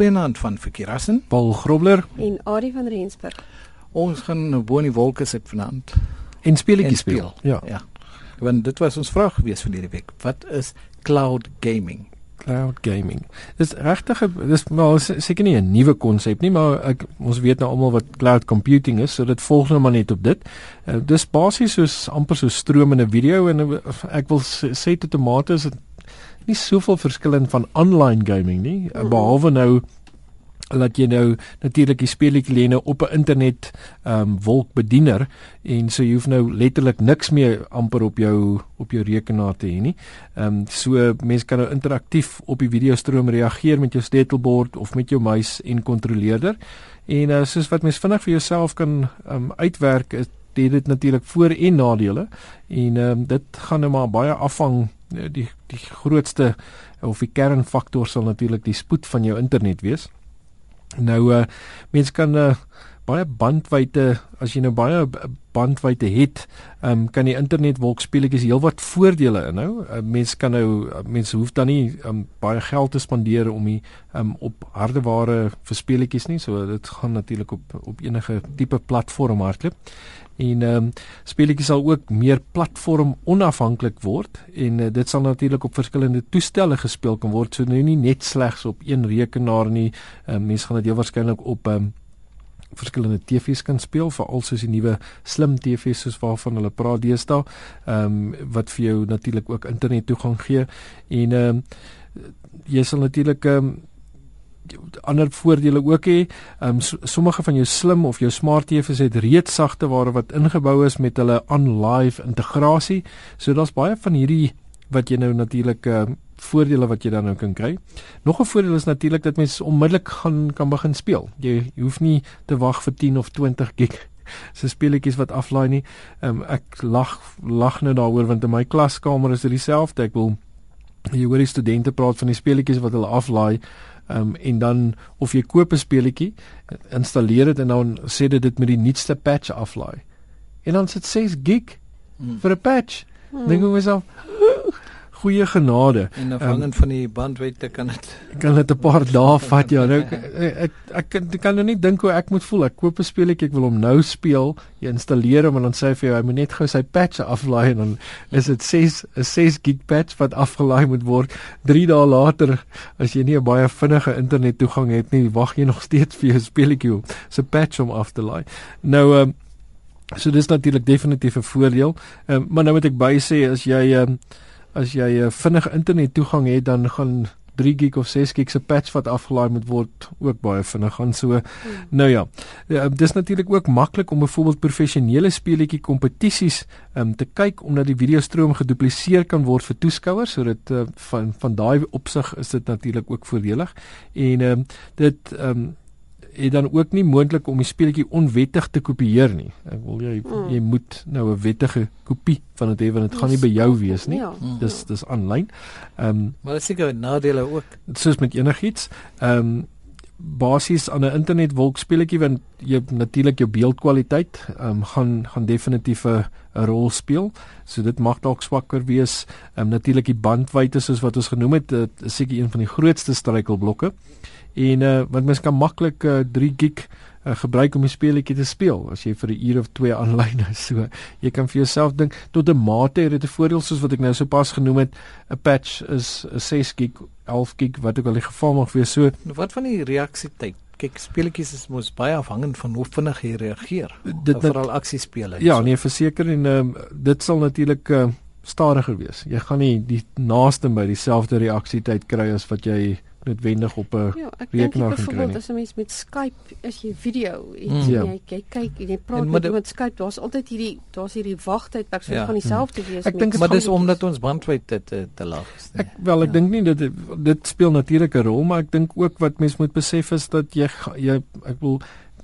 Goeienaand van Verkeerassen, Paul Grobler en Adie van Rensburg. Ons gaan nou bo in die wolke sit vanaand en speletjies speel. Ja. Ja. Want dit was ons vraag gewees vir hierdie week. Wat is cloud gaming? Cloud gaming. Dis regtig dis maar seker nie 'n nuwe konsep nie, maar ek ons weet nou almal wat cloud computing is, so dit volg nou maar net op dit. Uh, dis basies soos amper so stromende video en uh, ek wil sê, sê tot tomate is dit nie soveel verskillend van online gaming nie, mm -hmm. behalwe nou laat jy nou natuurlik die speletjie lê nou op 'n internet ehm um, wolkbediener en so jy hoef nou letterlik niks meer amper op jou op jou rekenaar te hê nie. Ehm um, so mense kan nou interaktief op die videostroom reageer met jou sleutelbord of met jou muis en kontroleerder. En uh, soos wat mens vinnig vir jouself kan ehm um, uitwerk, het dit natuurlik voor en nadele en ehm um, dit gaan nou maar baie afhang die die grootste of die kernfaktor sal natuurlik die spoed van jou internet wees. Nou uh mense kan uh baie bandwydte as jy nou baie bandwydte het, um, kan die internet wolkspeletjies heelwat voordele inhou. Uh, mense kan nou uh, mense hoef dan nie um, baie geld te spandeer om die um, op hardeware vir speletjies nie. So dit gaan natuurlik op op enige tipe platform hardloop. En ehm um, speletjies sal ook meer platform onafhanklik word en uh, dit sal natuurlik op verskillende toestelle gespeel kan word. So nou nie net slegs op een rekenaar nie. Uh, mense gaan dit heel waarskynlik op ehm um, verskillende TV's kan speel veral soos die nuwe slim TV's soos waarvan hulle praat deesdae ehm um, wat vir jou natuurlik ook internet toegang gee en ehm um, jy sal natuurlik ehm um, ander voordele ook hê. Ehm um, sommige van jou slim of jou smart TV's het reeds sagte ware wat ingebou is met hulle on-live integrasie. So daar's baie van hierdie wat jy nou natuurlik um, voordele wat jy dan nou kan kry. Nog 'n voordeel is natuurlik dat mens onmiddellik gaan kan begin speel. Jy, jy hoef nie te wag vir 10 of 20 gig se speletjies wat aflaai nie. Um, ek lag lag nou daaroor want in my klaskamer is dit dieselfde. Ek wil jy hoor die studente praat van die speletjies wat hulle aflaai. Um, en dan of jy koop 'n speletjie, installeer dit en dan sê dit dit met die nuutste patch aflaai. En dan sit 6 gig hmm. vir 'n patch. Hmm. Dink ek myself goeie genade. En afhangend um, van die bandwydte kan dit kan dit 'n paar dae vat ja. Nou ek ek, ek, ek kan nou nie dink hoe ek moet voel. Ek koop 'n speletjie, ek wil hom nou speel. Jy installeer hom en dan sê hy vir jou hy moet net gou sy patch aflaai en dan is dit 6 'n 6 gig patch wat afgelaai moet word. 3 dae later as jy nie 'n baie vinnige internet toegang het nie, wag jy nog steeds vir jou speletjie se patch om af te laai. Nou um, so dis natuurlik definitief 'n voordeel. Um, maar nou moet ek by sê as jy um, as jy 'n uh, vinnige internet toegang het dan gaan 3 gig of 6 gig se patch wat afgelaai moet word ook baie vinnig gaan. So hmm. nou ja, ja dis natuurlik ook maklik om byvoorbeeld professionele speletjie kompetisies um, te kyk omdat die videostroom gedupliseer kan word vir toeskouers. So dit uh, van van daai opsig is dit natuurlik ook voordelig. En um, dit um, het dan ook nie moontlik om die speletjie onwettig te kopieer nie. Ek wil jy mm. jy moet nou 'n wettige kopie van dit hê want dit gaan nie by jou wees nie. Ja. Dis dis aanlyn. Ehm um, maar dit seker nadele ook. Soos met enigiets. Ehm um, basies aan 'n internet wolk speletjie want jy natuurlik jou beeldkwaliteit ehm um, gaan gaan definitief 'n rol speel. So dit mag dalk swakker wees. Ehm um, natuurlik die bandwydte soos wat ons genoem het, is seker een van die grootste struikelblokke en uh, want mens kan maklik uh, 3 gig uh, gebruik om 'n speletjie te speel as jy vir 'n uur of 2 aanlyn is. So jy kan vir jouself dink tot 'n mate het dit 'n voordeel soos wat ek nou sopas genoem het. 'n Patch is 'n 6 gig, 11 gig wat ook al die geval mag wees. So wat van die reaksietyd? Kyk, speletjies is mos baie afhangend van hoe vinnig jy reageer. Dit veral aksiespele. Ja, nee, verseker en um, dit sal natuurlik uh, stadiger wees. Jy gaan nie die naaste by dieselfde reaksietyd kry as wat jy noodwendig op 'n ja, rekenaar kan kry. Byvoorbeeld as 'n mens met Skype is jy video mm. ja. jy kyk kyk en jy praat en met iemand Skype, daar's altyd hierdie daar's hierdie wagtydperk so ja. van dieselfde wees ek met Ek dink maar dis omdat ons bandwydte te, te laag is. Nee. Ek wel ek ja. dink nie dit dit speel natuurlik 'n rol, maar ek dink ook wat mens moet besef is dat jy jy ek wil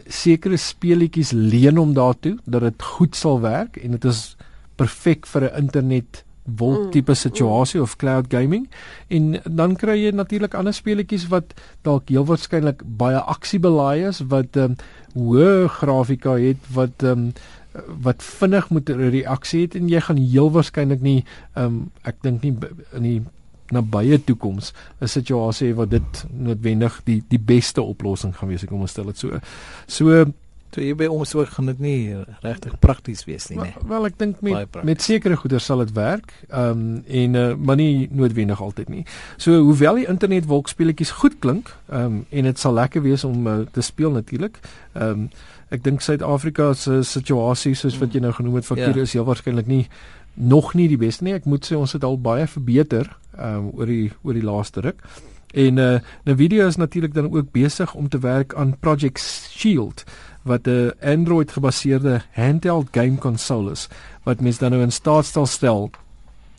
sekere speletjies leen om daartoe dat dit goed sal werk en dit is perfek vir 'n internet wolk mm. tipe situasie of cloud gaming. En dan kry jy natuurlik ander speletjies wat dalk heel waarskynlik baie aksiebelaai is wat um, hoë grafika het wat um, wat vinnig moet reaksie het en jy gaan heel waarskynlik nie um, ek dink nie in die nabye toekoms 'n situasie wat dit noodwendig die die beste oplossing gaan wees ek kom stel dit so. So So jy by ons ook gaan dit nie regtig prakties wees nie, nee. Wel, wel ek dink met met sekere goeder sal dit werk. Ehm um, en uh, maar nie noodwendig altyd nie. So hoewel die internet wolkspeletjies goed klink, ehm um, en dit sal lekker wees om uh, te speel natuurlik. Ehm um, ek dink Suid-Afrika se situasie soos wat jy nou genoem het, fakture ja. is heel waarskynlik nie nog nie die beste nie. Ek moet sê ons het al baie verbeter ehm um, oor die oor die laaste ruk. En uh Nvidia is natuurlik dan ook besig om te werk aan Project Shield wat 'n Android gebaseerde handheld game console is wat mens dan nou in staat stel stel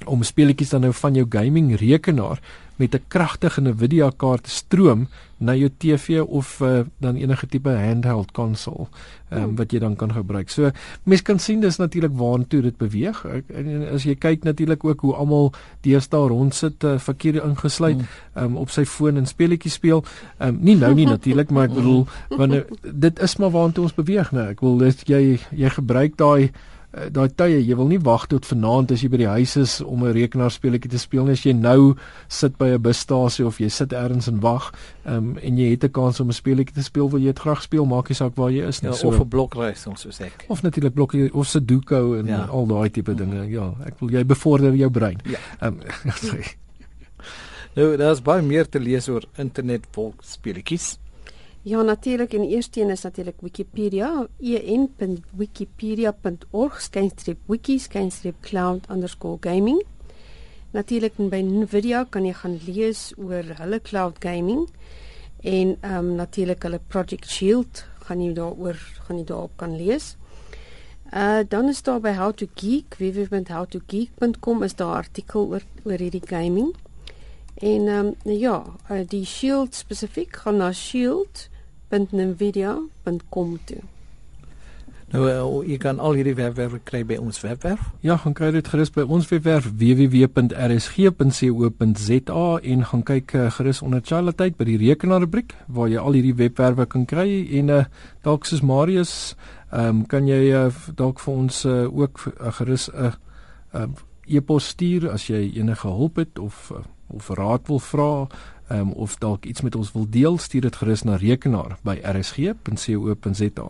om speletjies dan nou van jou gaming rekenaar met 'n kragtige Nvidia kaart stroom na jou TV of uh, dan enige tipe handheld console um, oh. wat jy dan kan gebruik. So mense kan sien dis natuurlik waantoe dit beweeg. En as jy kyk natuurlik ook hoe almal deesdae rond sit uh, verkeer ingesluit um, op sy foon en speletjies speel. Um, nie nou nie natuurlik, maar ek bedoel wanneer dit is maar waantoe ons beweeg nou. Ek wil dit jy jy gebruik daai Eh, daai tye jy wil nie wag tot vanaand as jy by die huis is om 'n rekenaarspeletjie te speel nie. As jy nou sit by 'n busstasie of jy sit ergens en wag um, en jy het 'n kans om 'n speletjie te speel wil jy dit graag speel maak nie saak waar jy is nie. Ja, so of 'n blokreis soos ek of natuurlik blokkie of sudoku en ja. al daai tipe dinge. Ja ek wil jy bevorder jou brein. Ja. Um, nou daar's baie meer te lees oor internet volk speletjies Ja natuurlik en eerste een is natuurlik Wikipedia en.wikipedia.org skynstreep wiki skynstreep cloud_gaming. Natuurlik by Nvidia kan jy gaan lees oor hulle cloud gaming en ehm um, natuurlik hulle Project Shield gaan jy daaroor gaan jy daarop kan lees. Uh dan is daar by How to Geek www.howtogeek.com is daar artikel oor oor hierdie gaming. En ehm um, ja, uh, die Shield spesifiek gaan na Shield www.nvidia.com toe. Nou uh, jy kan al hierdie webwerf kry by ons webwerf. Ja, gaan kry dit gerus by ons webwerf www.rsg.co.za en gaan kyk uh, gerus onder Charlotte by die rekenaarrubriek waar jy al hierdie webwerwe kan kry en uh, dalk soos Marius, um, kan jy uh, dalk vir ons uh, ook uh, gerus 'n uh, uh, e-pos stuur as jy enige hulp het of uh, of raad wil vra um, of dalk iets met ons wil deel, stuur dit gerus na rekenaar by rsg.co.za.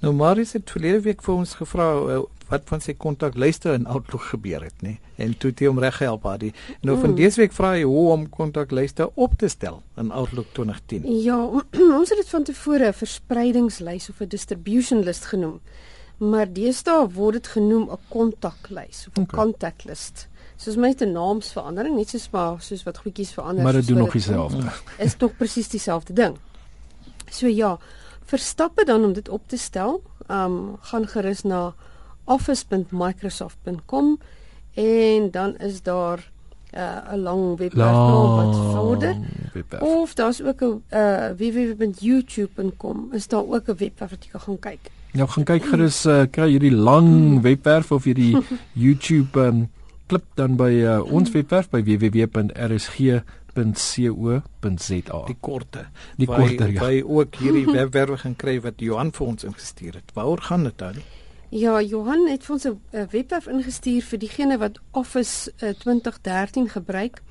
Nou Marius het verlede week vir ons gevra uh, wat van sy kontak lyste in Outlook gebeur het, nê? En toe het hy hom reggehelp daar. Nou van mm. dese week vra hy hoe om kontak lyste op te stel in Outlook 2010. Ja, ons het dit van tevore 'n verspreidingslys of 'n distribution list genoem. Maar deesdae word dit genoem 'n kontaklys of 'n okay. contact list soos my te naamsverandering net soos maar soos wat goedjies verander maar dit doen nog dieselfde. is tog presies dieselfde ding. So ja verstappe dan om dit op te stel um gaan gerus na office.microsoft.com en dan is daar uh, 'n lang webwerf wat vorder. of daar's ook 'n uh, www.youtube.com is daar ook 'n webwerf wat jy kan gaan kyk Ja, gaan kyk gerus uh, kry hierdie lang webwerf of hierdie YouTube um, klip dan by uh, ons webwerf by www.rsg.co.za. Die korte. Die korte ja. By ook hierdie webwerwe gaan kry wat Johan vir ons ingestuur het. Waaroor gaan dit dan? Ja, Johan het vir ons 'n webwerf ingestuur vir diegene wat Office uh, 2013 gebruik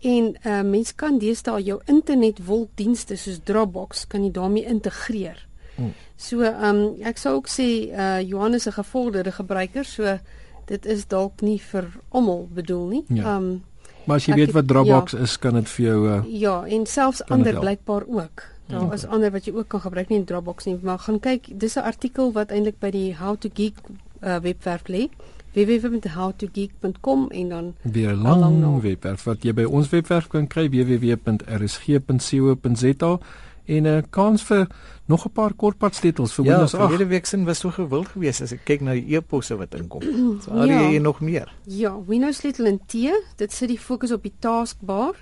en uh, mens kan deesdae jou internetwolkdienste soos Dropbox kan jy daarmee integreer. Hmm. So, ehm um, ek sou ook sê uh, Johan is 'n gevorderde gebruiker, so dit is dalk nie vir almal bedoel nie. Ja. Um maar as jy weet het, wat Dropbox ja, is, kan dit vir jou uh, Ja, en selfs ander blykbaar ook. Daar ja. is ander wat jy ook kan gebruik nie in Dropbox nie, maar gaan kyk, dis 'n artikel wat eintlik by die How to Geek uh, webwerf lê www.howtogeek.com en dan weer lang, lang webwerf wat jy by ons webwerf kan kry www.rsg.co.za en 'n uh, kans vir nog 'n paar kortpadsleutels vir ja, Windows 8. Ja, verlede week sin was so gewild geweest as ek kyk na die e-posse wat inkom. So al ja. jy nog meer. Ja, Windows sleutel in T, dit sit die fokus op die taskbar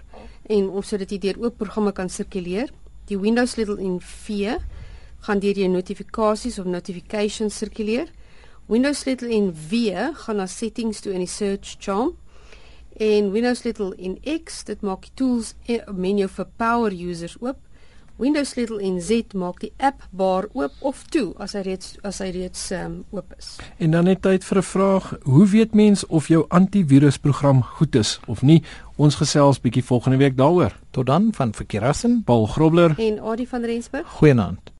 en ons sodat dit deur oop programme kan sirkuleer. Die Windows sleutel in V gaan deur die notifikasies of notifications sirkuleer. Windows sleutel in V gaan na settings toe in die search charm. En Windows sleutel in X, dit maak die tools menu vir power users oop Windows sleutel en Z maak die app bar oop of toe as hy reeds as hy reeds um, oop is. En dan net tyd vir 'n vraag, hoe weet mens of jou antivirusprogram goed is of nie? Ons gesels bietjie volgende week daaroor. Tot dan van Verkeerassen, Paul Grobler En Adie van Rensburg goeienaand.